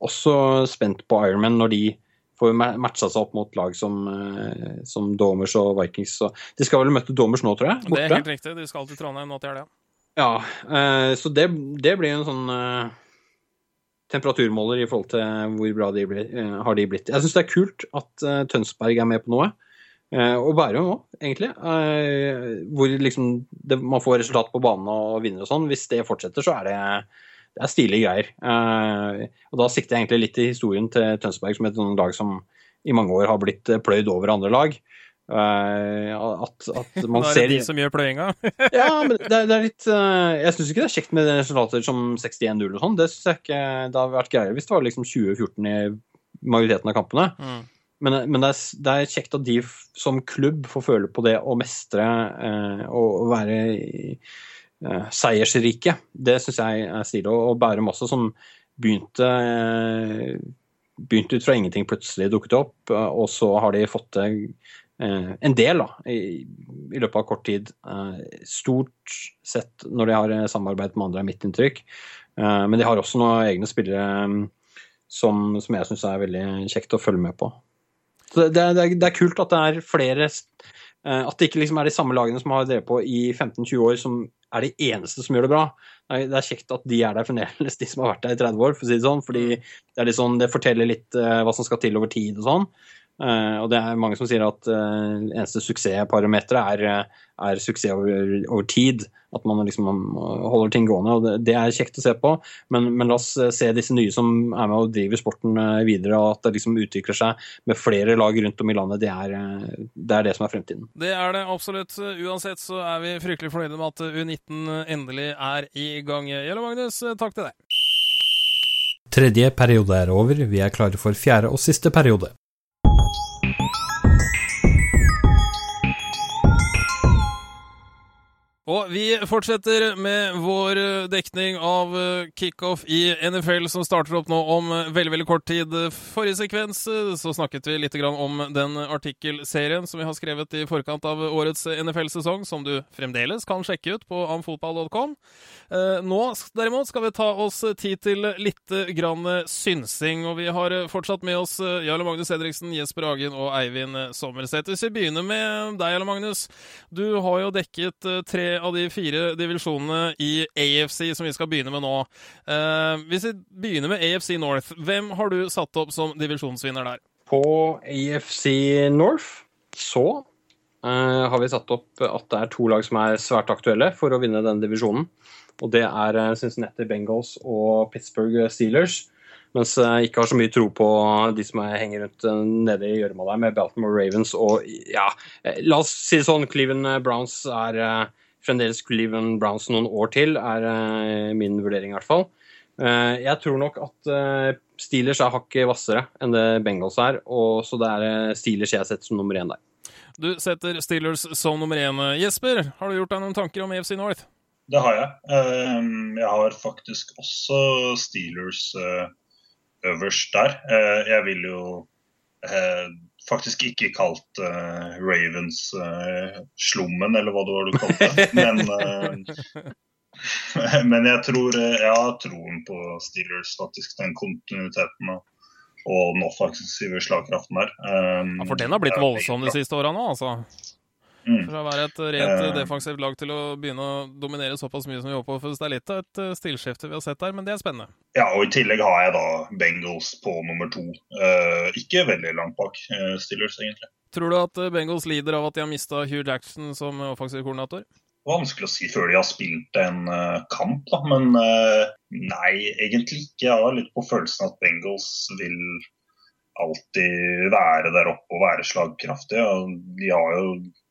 også spent på Ironman når de får matcha seg opp mot lag som, eh, som Domers og Vikings. Så de skal vel møte Domers nå, tror jeg? Borte. Det er helt riktig. De skal til Trondheim nå til helga. Ja, eh, så det, det blir en sånn eh, temperaturmåler i forhold til hvor bra de blir, har de blitt. Jeg syns det er kult at Tønsberg er med på noe. Og Bærum òg, egentlig. Hvor liksom det, man får resultat på banen og vinner og sånn. Hvis det fortsetter, så er det det er stilige greier. Uh, og Da sikter jeg egentlig litt til historien til Tønsberg som et lag som i mange år har blitt eh, pløyd over andre lag. Uh, at, at man ser er det de som gjør pløyinga? ja, men det, det er litt uh, Jeg syns ikke det er kjekt med resultater som 61-0 og sånn. Det ikke Det hadde vært greiere hvis det var liksom 2014 i majoriteten av kampene. Mm. Men, men det, er, det, er, kjekt at de som klubb får føle på det å mestre uh, og være i, seiersrike. Det syns jeg er stilig. Og Bærum også, som begynte, eh, begynte ut fra ingenting, plutselig dukket opp, eh, og så har de fått til eh, en del da, i, i, løpet av kort tid. Stort sett når de har samarbeidet med andre, er mitt inntrykk. Men de har også noen egne spillere som, som jeg syns er veldig kjekt å følge med på. Så det, det, det er kult at det er flere At det ikke liksom er de samme lagene som har drevet på i 15-20 år, som er de eneste som gjør det bra. Det er kjekt at de er der fremdeles, de som har vært der i 30 år, for å si det sånn. Fordi mm. det, er sånn, det forteller litt uh, hva som skal til over tid og sånn. Uh, og det er mange som sier at uh, eneste suksessparameteret er, er, suksess over, over, tid. At man liksom holder ting gående. og Det, det er kjekt å se på. Men, men, la oss se disse nye som er med og driver sporten videre, og at det liksom utvikler seg med flere lag rundt om i landet. Det er, det er det som er fremtiden. Det er det absolutt. Uansett så er vi fryktelig fornøyde med at U19 endelig er i gang. Gjelle Magnus, takk til deg. Tredje periode er over, vi er klare for fjerde og siste periode. Og vi fortsetter med vår eh, dekning av eh, kickoff i NFL, som starter opp nå om eh, veldig veldig kort tid. Forrige sekvens så snakket vi litt om den artikkelserien som vi har skrevet i forkant av årets NFL-sesong, som du fremdeles kan sjekke ut på amfotball.com. Nå derimot skal vi ta oss tid til litt grann synsing, og vi har fortsatt med oss Jarle Magnus Henriksen, Jesper Hagen og Eivind Sommerseth. Hvis vi begynner med deg, Jarle Magnus. Du har jo dekket tre av de fire divisjonene i AFC som vi skal begynne med nå. Uh, hvis vi begynner med AFC North, hvem har du satt opp som divisjonsvinner der? På AFC North så uh, har vi satt opp at det er to lag som er svært aktuelle for å vinne den divisjonen. Og det er eh, Cincinnati Bengals og Pittsburgh Steelers. Mens jeg ikke har så mye tro på de som henger rundt nede i gjørma der, med Baltimore Ravens og ja, la oss si det sånn, Cleveland Browns er fremdeles Cleveland Browns noen år til, er uh, min vurdering i hvert fall. Uh, jeg tror nok at uh, Steelers er hakket hvassere enn det Bengals er, og så det er Steelers jeg setter som nummer én der. Du setter Steelers som nummer én. Jesper, har du gjort deg noen tanker om EFC North? Det har jeg. Jeg har faktisk også Steelers øverst der. Jeg vil jo faktisk ikke kalt uh, Ravens uh, slummen, eller hva det var du kalte det. Men, uh, men jeg tror jeg har troen på Steelers, faktisk. Den kontinuiteten og, og den offensive slagkraften der. Um, ja, for den har blitt voldsom de siste åra nå, altså? Mm. Fra å være et rent uh, defensivt lag til å begynne å dominere såpass mye som vi håper for. Så det er litt av et uh, stilskifte vi har sett der, men det er spennende. Ja, og i tillegg har jeg da Bengals på nummer to. Uh, ikke veldig langt bak Steelers, egentlig. Tror du at Bengals lider av at de har mista Hugh Jackson som offensiv koordinator? Vanskelig å si før de har spilt en kamp, da. Men nei, egentlig ikke. Jeg har litt på følelsen at Bengals vil alltid være der oppe og være slagkraftige. De har jo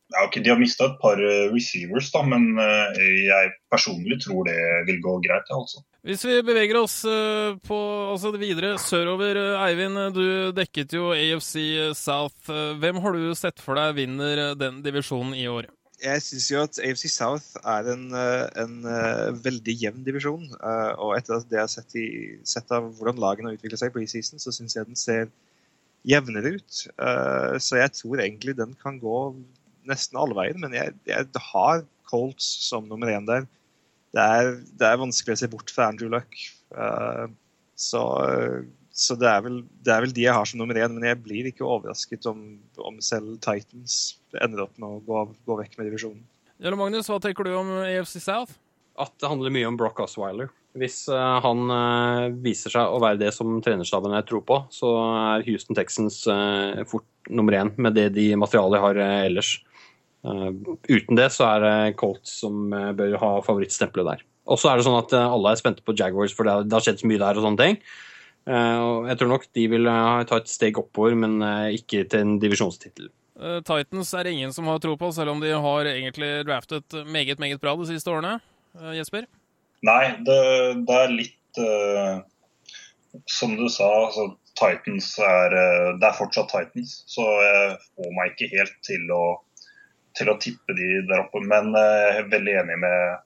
ja, okay, De har mista et par eh, receivers, da, men eh, jeg personlig tror det vil gå greit. altså. Hvis vi beveger oss eh, på, altså videre sørover, Eivind. Du dekket jo AFC South. Hvem har du sett for deg vinner den divisjonen i år? Jeg syns jo at AFC South er en, en, en veldig jevn divisjon. Og etter det jeg har sett, i, sett av hvordan lagene har utviklet seg på preseason, så syns jeg den ser jevnere ut. Så jeg tror egentlig den kan gå nesten alle veien, men jeg, jeg har Colts som nummer én der. Det er, det er, vanskelig å se bort fra Andrew Luck. Uh, så, så det, er vel, det, er vel, de jeg har som nummer én, men jeg blir ikke overrasket om, om selv Titans ender opp med å gå, gå vekk med divisjonen. Jarle Magnus, hva tenker du om AFC South? At det handler mye om Brock Osweiler. Hvis uh, han uh, viser seg å være det som trenerstaben jeg tror på, så er Houston Texans fort nummer én med det de materialet har ellers. Uh, uten det så er det Colts som uh, bør ha favorittstempelet der. Og så er det sånn at uh, alle er spente på Jaguars, for det har, det har, skjedd så mye der og sånne ting. og jeg tror nok de vil ta et steg oppover, men ikke til en divisjonstittel. Titans er det ingen som har tro på, selv om de har egentlig draftet meget, meget bra de siste årene. Jesper? Nei, det, det er litt Som du sa, altså, Titans er Det er fortsatt Titans, så jeg får meg ikke helt til å til å tippe de der oppe. Men jeg eh, er veldig enig med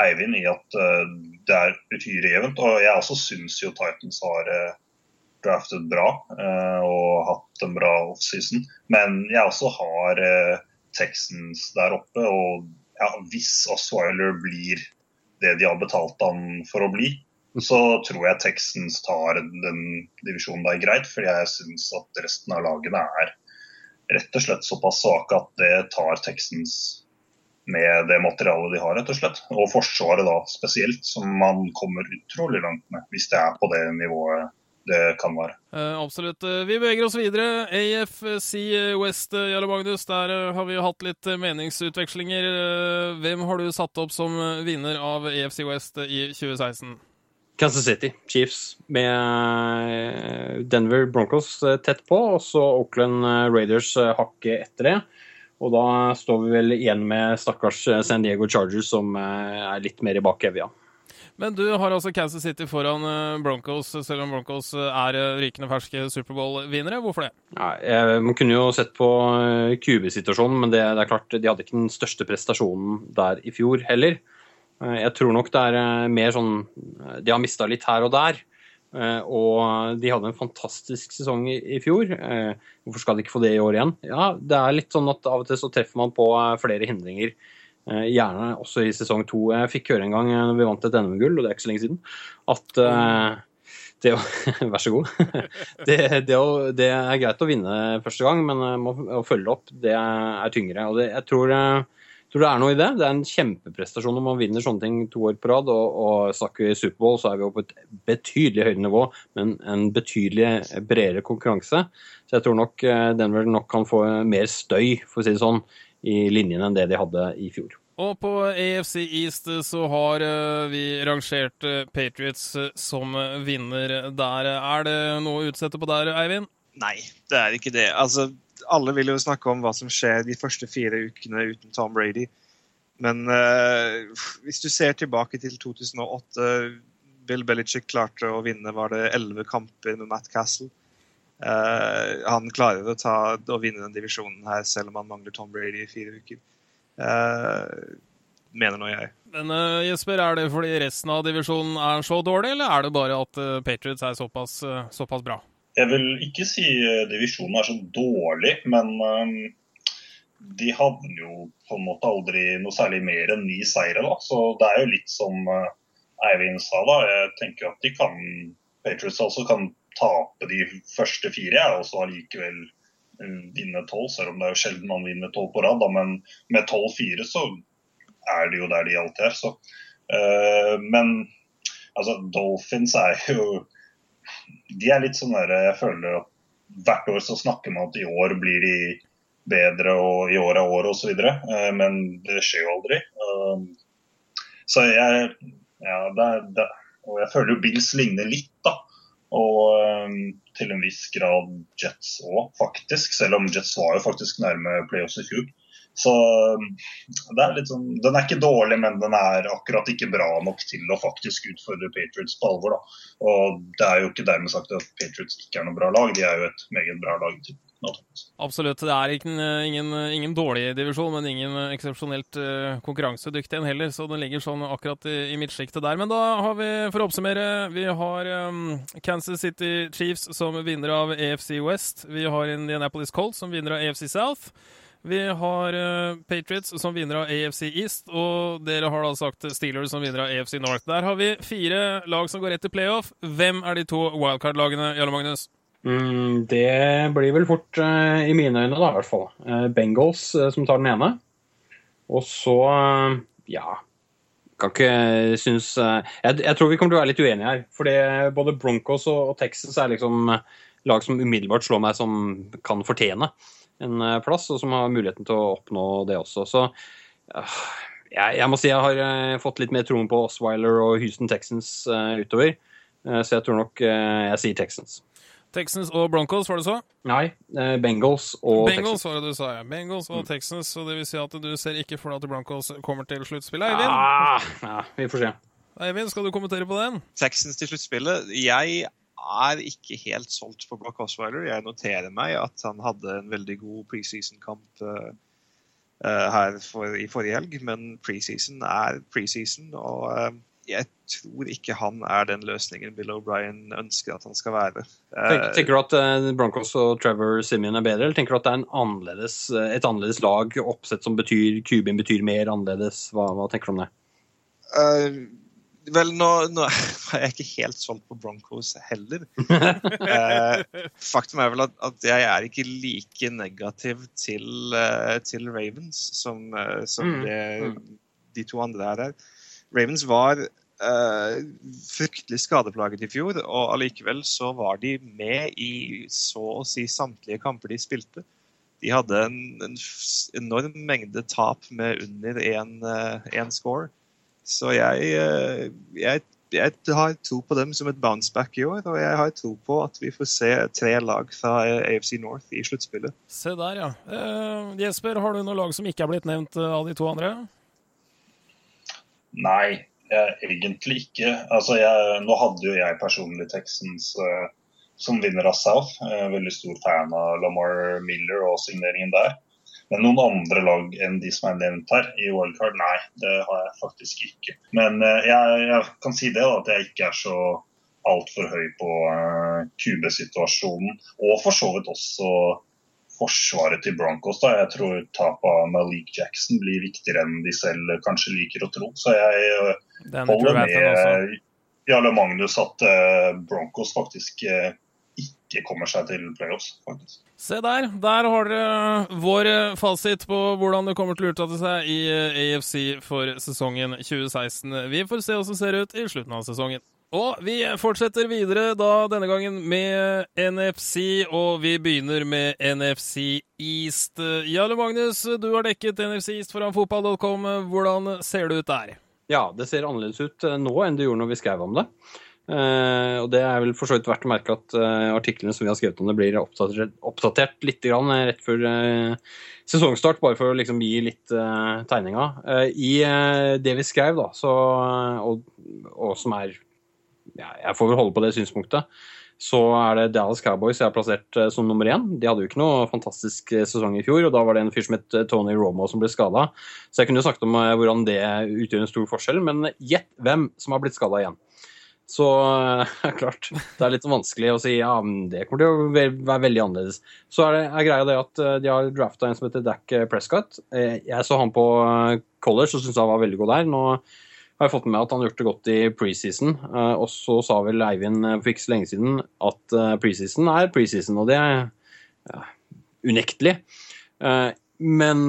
Eivind i at uh, det er uhyre jevnt. Og jeg også syns jo Titans har uh, draftet bra og hatt en bra offseason. Men jeg også har Texans der oppe. Og ja, hvis Osweiler blir det de har betalt han for å bli, så tror jeg Texans tar den divisjonen der greit. For jeg syns at resten av lagene er rett og slett såpass svake at det tar Texans med det materialet de har, rett og slett. Og Forsvaret da spesielt, som man kommer utrolig langt med, hvis det er på det nivået det kan være. Uh, absolutt. Uh, vi beveger oss videre. AFC West, uh, Jarle Magnus. Der har vi jo hatt litt meningsutvekslinger. hvem har du satt opp som vinner av AFC West i 2016? Kansas City Chiefs med Denver Broncos tett på, og så Oakland Raiders hakket etter det. Og da står vi vel igjen med stakkars San Diego Chargers, som er litt mer i bakevja. Men du har altså Kansas City foran Broncos, selv om Broncos er rykende ferske Superbowl-vinnere. Hvorfor det? Ja, man kunne jo sett på QB-situasjonen, men det, det, er klart, de hadde ikke den største prestasjonen der i fjor heller. Jeg tror nok det er mer sånn De har mista litt her og der. Og de hadde en fantastisk sesong i fjor. Hvorfor skal de ikke få det i år igjen? Ja, Det er litt sånn at av og til så treffer man på flere hindringer. Gjerne også i sesong to. Jeg fikk høre en gang når vi vant et NM-gull, og det er ikke så lenge siden, at det Vær så god. Det, det, det, er greit å vinne første gang, men å følge opp, det er tyngre. Og det, jeg tror tror det er noe i det. Det er en kjempeprestasjon når man vinner sånne ting to år på rad. Og, og snakker vi Superbowl, så er vi på et betydelig høyere nivå, men en betydelig bredere konkurranse. Så jeg tror nok Denver nok kan få mer støy, for å si det sånn, i linjene enn det de hadde i fjor. Og på AFC East så har vi rangert Patriots som vinner der. Er det noe å utsette på der, Eivind? Nei, det er ikke det. Altså, alle vil jo snakke om hva som skjer de første fire ukene uten Tom Brady. Men uh, hvis du ser tilbake til 2008 Bill Belichick klarte å vinne var det elleve kamper med Matt Castle. Uh, han klarer å, ta, å vinne den divisjonen her selv om han mangler Tom Brady i fire uker. Uh, mener nå jeg. Men Jesper, er det fordi resten av divisjonen er så dårlig, eller er det bare at Patriots er såpass, såpass bra? Jeg vil ikke si divisjonen er så dårlig, men um, de havner jo på en måte aldri noe særlig mer enn ni seire. da, Så det er jo litt som uh, Eivind sa, da. Jeg tenker at de kan Patriots altså kan tape de første fire, og så allikevel vinne tolv, selv om det er jo sjelden man vinner tolv på rad. Da, men med tolv-fire så er det jo der de alltid er. Så. Men altså, Dolphins er jo de er litt sånn der Jeg føler at hvert år så snakker man at i år blir de bedre, og i år er året osv. Eh, men det skjer jo aldri. Um, så jeg Ja, det, det, og jeg føler jo Bills ligner litt, da. Og um, til en viss grad Jets òg, faktisk. Selv om Jets var jo faktisk nærme playoffs i fjor. Så um, er sånn, Den er ikke dårlig, men den er akkurat ikke bra nok til å faktisk utfordre Patriots på alvor. da. Og Det er jo ikke dermed sagt at Patriots ikke er noe bra lag, de er jo et meget bra lag. Absolutt. Det er ingen, ingen, ingen dårlig divisjon, men ingen eksepsjonelt uh, konkurransedyktig en heller. Så den ligger sånn akkurat i, i midtsjiktet der. Men da har vi, for å oppsummere, vi har um, Kansas City Chiefs som vinner av AFC West. Vi har Indianapolis Colts som vinner av AFC South. Vi har uh, Patriots som vinner av AFC East, og dere har da sagt Steelers som vinner av AFC North. Der har vi fire lag som går rett til playoff. Hvem er de to wildcard-lagene, Jarle Magnus? Mm, det blir vel fort, uh, i mine øyne, da, i hvert fall. Uh, Bengals som tar den ene. Og så, ja kan ikke synes jeg, jeg, tror vi kommer til å være litt uenige her. Fordi både Broncos og, og Texas er liksom lag som umiddelbart slår meg som kan fortjene en eh, plass, og som har muligheten til å oppnå det også. Så jeg, jeg må si jeg har eh, fått litt mer troen på Osweiler og Houston Texans uh, utover. Så jeg tror nok jeg sier Texans. Texans og Broncos, var det så? Nei, Bengals og Bengals Texans. var det du sa, ja. Bengals og mm. Texans, så det vil si at du ser ikke for deg at Broncos kommer til sluttspillet. Eivind? Ah, ja, vi får se. Eivind, skal du kommentere på den? Texans til sluttspillet? Jeg er ikke helt solgt på Brock Osweiler. Jeg noterer meg at han hadde en veldig god preseason-kamp uh, eh, her for, i forrige helg, men preseason er preseason. Og uh, jeg tror ikke han er den løsningen Bill O'Brien ønsker at han skal være. Eh, tenker du at Broncos og Trevor Simeon er bedre, eller tenker du at det er en annerledes, et annerledes lag, oppsett som betyr Kubin betyr mer annerledes? Hva, hva tenker du om det? Eh, vel, nå, nå er jeg ikke helt solgt på Broncos heller. Eh, faktum er vel at, at jeg er ikke like negativ til, uh, til Ravens som, uh, som Mm, det, de to andre er her. Ravens var uh, fryktelig skadeplaget i fjor, og allikevel så var de med i så å si samtlige kamper de spilte. De hadde en, en enorm mengde tap med under én score. Så jeg, eh, jeg, jeg har tro på dem som et bounceback i år, og jeg har tro på at vi får se tre lag fra eh, AFC North i sluttspillet. Se der, ja. Uh, Jesper, har du noe lag som ikke er blitt nevnt av de to andre? Nei, jeg, egentlig ikke. Altså, jeg, nå hadde jo jeg personlig Texans uh, som vinner av South. Jeg er veldig stor fan av Lamar Miller og signeringen der. Men noen andre lag enn de som er nevnt her i wildcard, nei, det har jeg faktisk ikke. Men eh, jeg, jeg kan si det, da, at jeg ikke er så altfor høy på QB-situasjonen. Og for så vidt også forsvaret til Broncos. da. Jeg tror tapet av Malik Jackson blir viktigere enn de selv kanskje liker å tro. Så jeg eh, holder med Jarle Magnus at eh, Broncos faktisk eh, ikke kommer seg til playoffs. faktisk. Se der. Der har dere vår eh, fasit på hvordan det kommer til å uttale seg i eh, AFC for sesongen 2016. Vi får se hvordan det ser ut i slutten av sesongen. Og vi fortsetter videre da denne gangen med NFC, og vi begynner med NFC East. Jarle Magnus, du har dekket NFC East foran fotball.com. Hvordan ser det ut der? Ja, det ser annerledes ut eh, nå enn det gjorde når vi skrev om det. Eh, og det er vel for verdt å merke at uh, artiklene som vi har skrevet om det, blir oppdatert, oppdatert litt grann, eh, rett før uh, sesongstart, bare for å liksom gi litt tegninga. I det vi skrev, da, så, og, og som er ja, Jeg får vel holde på det synspunktet. Så er det Dallas Cowboys jeg har plassert som nummer én. De hadde jo ikke noe fantastisk sesong i fjor, og da var det en fyr som het Tony Romo som ble skada. Så jeg kunne snakket om hvordan det utgjør en stor forskjell, men gjett hvem som har blitt skada igjen. Så eh, klart, det er litt vanskelig å si ja, men det kommer til å være veldig annerledes. Så er, det, er greia det at eh, de har drafta en som heter Dac Prescott. Eh, Jeg så han på college og syntes han var veldig god der. Nå har jeg fått med meg at han har gjort det godt i preseason. Og så sa vel Eivind for ikke så lenge siden at preseason er preseason, og det er ja, unektelig. Men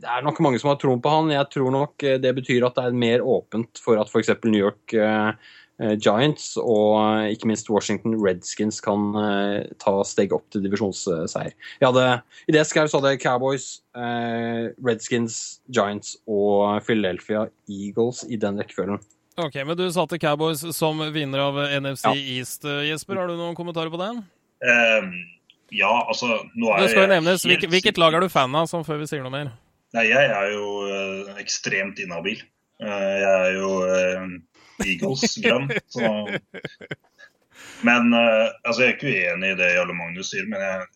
det er nok mange som har troen på han. Jeg tror nok eh, det betyr at det er mer åpent for at f.eks. New York eh, eh, Giants og ikke minst Washington Redskins kan ta steg opp til divisjonsseier. Hadde, I det skrev, så hadde jeg Cowboys, Redskins, Giants og Philadelphia Eagles i den rekkefølgen. Ok, men du satte Cowboys som vinner av NFC Ja. East. Jesper, har du noen kommentarer på den? Um, ja, altså nå er Det skal jo jeg nevnes. helt Hvilket, hvilket lag er du fan av, sånn før vi sier noe mer? Nei, jeg er jo eh, ekstremt inhabil. Eh, jeg er jo uh, Eagles-grønn. så Men eh, altså, jeg er ikke uenig i det Jarle Magnus sier, men jeg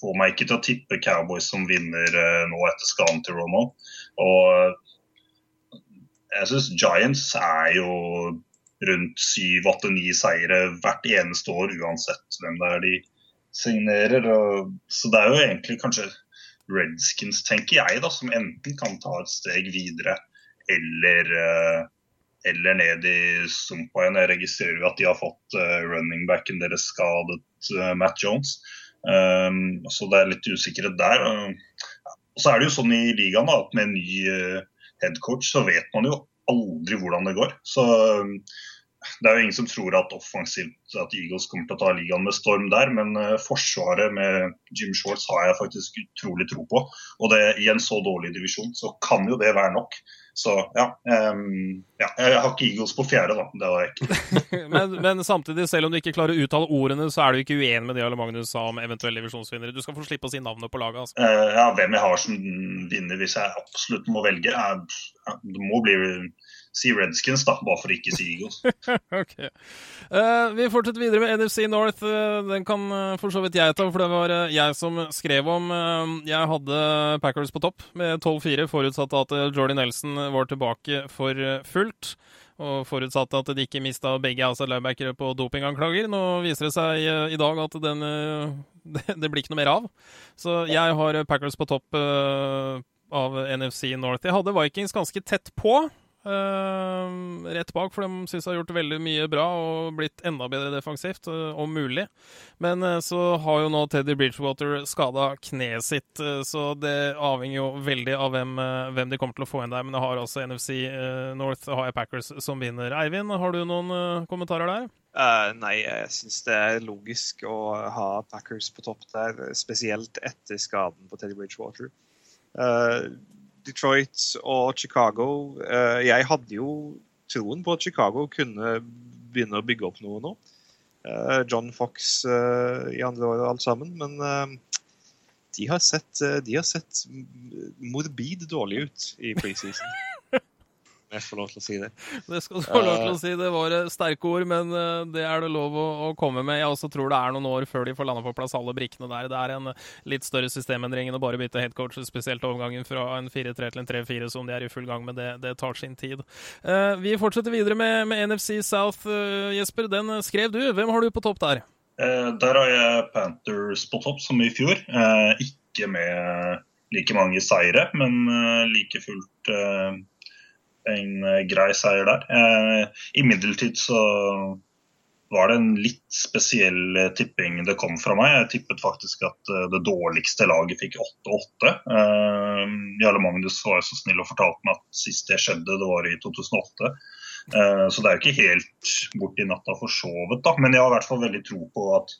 får meg ikke til å tippe Cowboys som vinner eh, nå etter skaden til Romo. Og eh, jeg syns Giants er jo rundt syv, åtte, ni seire hvert eneste år, uansett hvem det er de signerer. Og, så det er jo egentlig kanskje Redskins, tenker jeg, da, som enten kan ta et steg videre eller, eh, eller ned i sumpa igjen. Jeg registrerer at de har fått eh, running backen deres skadet, eh, Matt Jones. Um, så det er litt usikkerhet der. Og så er det jo sånn i ligaen da, at med en ny headcoach så vet man jo aldri hvordan det går. Så um, det er jo ingen som tror at offensivt at Eagles kommer til å ta ligaen med storm der, men uh, forsvaret med Jim Shorts har jeg faktisk utrolig tro på. Og det, i en så dårlig divisjon så kan jo det være nok. Så ja, um, ja jeg har ikke Eagles på fjerde, da. Det har jeg ikke. Men, men samtidig, selv om du ikke klarer å uttale ordene, så er du ikke uenig med det Jarle Magnus sa om eventuelle divisjonsvinnere. Du skal få slippe å si navnet på laget. altså. Uh, ja, hvem jeg har som vinner hvis jeg absolutt må velge, er, det må bli si Redskins, da, bare for å ikke si Eagles. ok. Uh, vi fortsetter videre med NFC North. Uh, den kan uh, for så vidt jeg ta, for det var jeg som skrev om Jeg hadde Packers på topp med 12-4, forutsatt at Jordy Nelson var tilbake for fullt. Og forutsatt at de ikke mista begge outside linebackere på dopinganklager. Nå viser det seg i dag at den, det, blir ikke noe mer av. Så jeg har Packers på topp av NFC North. Jeg hadde Vikings ganske tett på. Uh, rett bak, for de syns de har gjort veldig mye bra og blitt enda bedre defensivt, uh, om mulig. Men uh, så har jo nå Teddy Bridgewater skada kneet sitt, så det avhenger jo veldig av hvem, hvem, de kommer til å få inn der. Men jeg har også NFC North, har jeg Packers som vinner. Eivind, har du noen kommentarer der? nei, jeg syns det er logisk å ha Packers på topp der, spesielt etter skaden på Teddy Bridgewater. Detroit og Chicago eh, Jeg hadde jo troen på at Chicago kunne begynne å bygge opp noe nå. Eh, John Fox eh, i andre år og alt sammen. Men de har sett, de har sett morbid dårlig ut i preseason. jeg får lov til å si det. Det skal du få lov til å si. Det var sterke ord, men eh, det er det lov å, å, komme med. Jeg også tror det er noen år før de får landa på plass alle brikkene der. Det er en litt større systemendring enn å bare bytte headcoach, spesielt overgangen fra en 4-3 til en 3-4, som de er i full gang med. Det, det tar sin tid. Uh, vi fortsetter videre med, med NFC South. Uh, Jesper, den skrev du. Hvem har du på topp der? Uh, der har jeg Panthers på topp, som i fjor. ikke med like mange seire, men like fullt en eh, grei seier der. Eh, Imidlertid så var det en litt spesiell eh, tipping det kom fra meg. Jeg tippet faktisk at det dårligste laget fikk 8-8. Jarle Magnus var så snill og fortalte meg at sist det skjedde, det var i 2008. Så det er jo ikke helt borti natta forsovet, da. Men jeg har i hvert fall veldig tro på at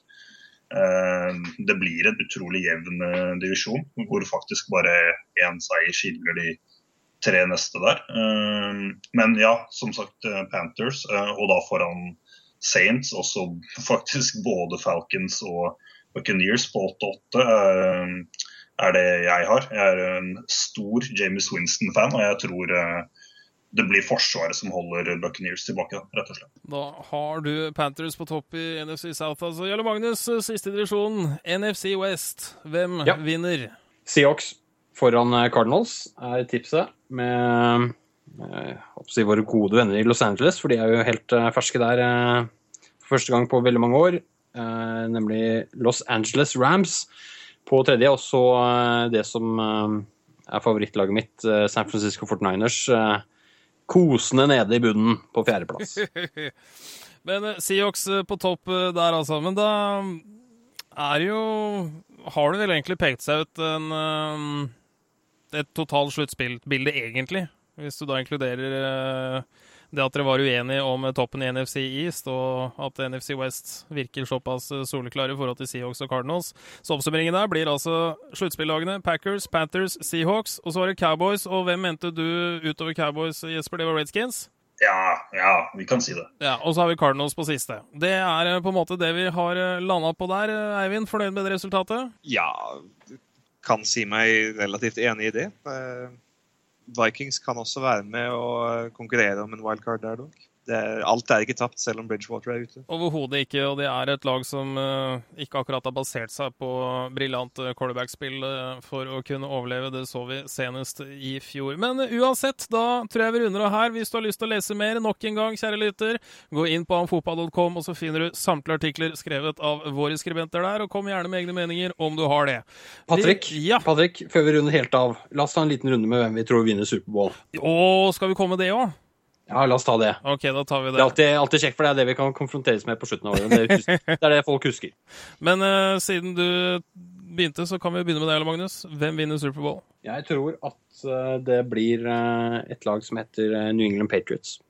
det blir en utrolig jevn divisjon, hvor faktisk bare én seier skiller de tre neste der. Eh, men ja, som sagt eh, Panthers, eh, og da foran Saints, også faktisk både Falcons og Buccaneers på 8-8 er det jeg har. Jeg er en stor James Winston-fan, og jeg tror det blir Forsvaret som holder Buccaneers tilbake. rett og slett. Da har du Panthers på topp i NFC South. altså. Jarle Magnus, siste divisjon, NFC West. Hvem ja. vinner? Seahawks foran Cardinals er tipset med eh, si, våre gode venner i Los Angeles, for de er jo helt eh, ferske der eh, for første gang på veldig mange år. Nemlig Los Angeles Rams på tredje, og så det som er favorittlaget mitt, San Francisco 49ers, kosende nede i bunnen på fjerdeplass. Men Seahawks på topp der, altså. Men da er jo Har det vel egentlig pekt seg ut en et totalt sluttspillbilde, egentlig. Hvis du da inkluderer uh, det at dere var uenige om toppen i NFC East, og at NFC West virker såpass soleklare i forhold til Seahawks og Cardinals. Så oppsummeringen der blir altså sluttspillagene Packers, Panthers, Seahawks, og så var det Cowboys. Og hvem mente du utover Cowboys, Jesper? Det var Redskins? Ja, ja, vi kan si det. Ja, Og så har vi Cardinals på siste. Det er eh, på en måte det vi har eh, landa på der. Eivind, fornøyd med det resultatet? Ja, kan si meg relativt enig i det. Eh, Vikings kan også være med og konkurrere om en wildcard der, dog det, alt er ikke tapt, selv om Bridgewater er ute. Overhodet ikke, og det er et lag som uh, ikke akkurat har basert seg på briljant uh, quarterback-spill uh, for å kunne overleve. Det så vi senest i fjor. Men uansett, da tror jeg vi runder av her. Hvis du har lyst til å lese mer, nok en gang, kjære lytter, gå inn på amfotball.com, og så finner du samtlige artikler skrevet av våre skribenter der, og kom gjerne med egne meninger om du har det. Patrick, ja. Patrick, før vi runder helt av, la oss ta en liten runde med hvem vi tror vinner Superbowl. Å, skal vi komme med det òg? Ja, la oss ta det. Ok, da tar vi Det Det er alltid, alltid kjekt, for det er det vi kan konfronteres med på slutten av året. Det, det er det folk husker. Men uh, siden du begynte, så kan vi begynne med deg, Magnus. Hvem vinner Superbowl? Jeg tror at uh, det blir uh, et lag som heter New England Patriots.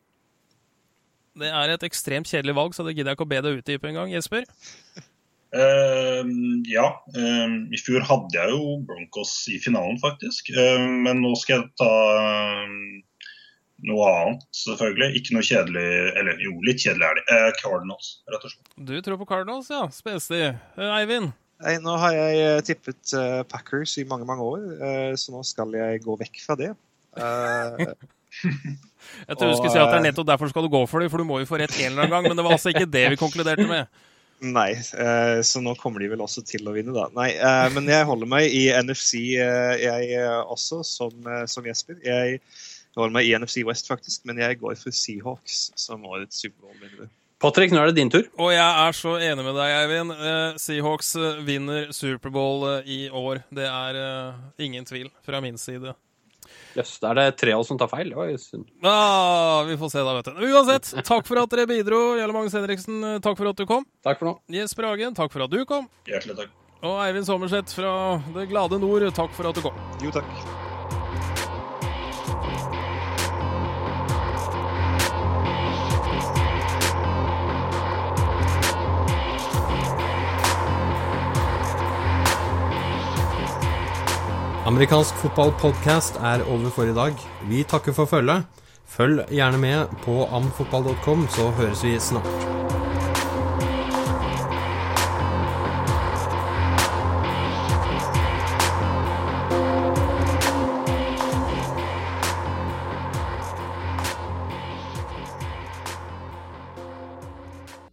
Det er et ekstremt kjedelig valg, så det gidder jeg ikke å be deg utdype engang. Jesper? Uh, ja. Uh, I fjor hadde jeg jo Broncos i finalen, faktisk. Uh, men nå skal jeg ta noe annet, selvfølgelig. Ikke noe kjedelig Eller jo, litt kjedelig er det. Eh, Cardinals, rett og slett. Du tror på Cardinals, ja. Spenstig. Eh, Eivind? Nei, nå har jeg eh, tippet uh, Packers i mange, mange år, uh, så nå skal jeg gå vekk fra det. Uh, Jeg tror du skulle si at det er nettopp derfor skal du gå for det, for du må jo få rett en eller annen gang. Men det var altså ikke det vi konkluderte med. Nei, eh, så nå kommer de vel også til å vinne, da. Nei, eh, men jeg holder meg i NFC, eh, jeg eh, også, som, eh, som Jesper. Jeg holder meg i NFC West, faktisk, men jeg går for Seahawks som årets Superbowl-vinner. Patrick, nå er det din tur. Og jeg er så enig med deg, Eivind. Eh, Seahawks eh, vinner Superbowl eh, i år. Det er eh, ingen tvil fra min side. Jøss, da er det tre av oss som tar feil. Det var jo synd. Ah, vi får se da, vet du. Uansett, takk for at dere bidro. Jarle Magnus Henriksen, takk for at du kom. Takk for nå. Jesper Hagen, takk for at du kom. Hjertelig takk. Og Eivind Sommerseth fra det glade nord, takk for at du kom. Jo, takk. Amerikansk fotballpodkast er over for i dag. Vi takker for følget. Følg gjerne med på amfotball.com, så høres vi snart.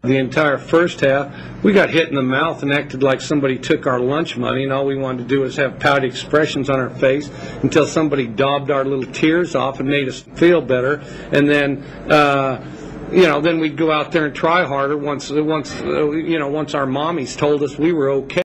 The entire first half, we got hit in the mouth and acted like somebody took our lunch money, and all we wanted to do was have pouty expressions on our face until somebody daubed our little tears off and made us feel better. And then, uh, you know, then we'd go out there and try harder once, once, uh, you know, once our mommies told us we were okay.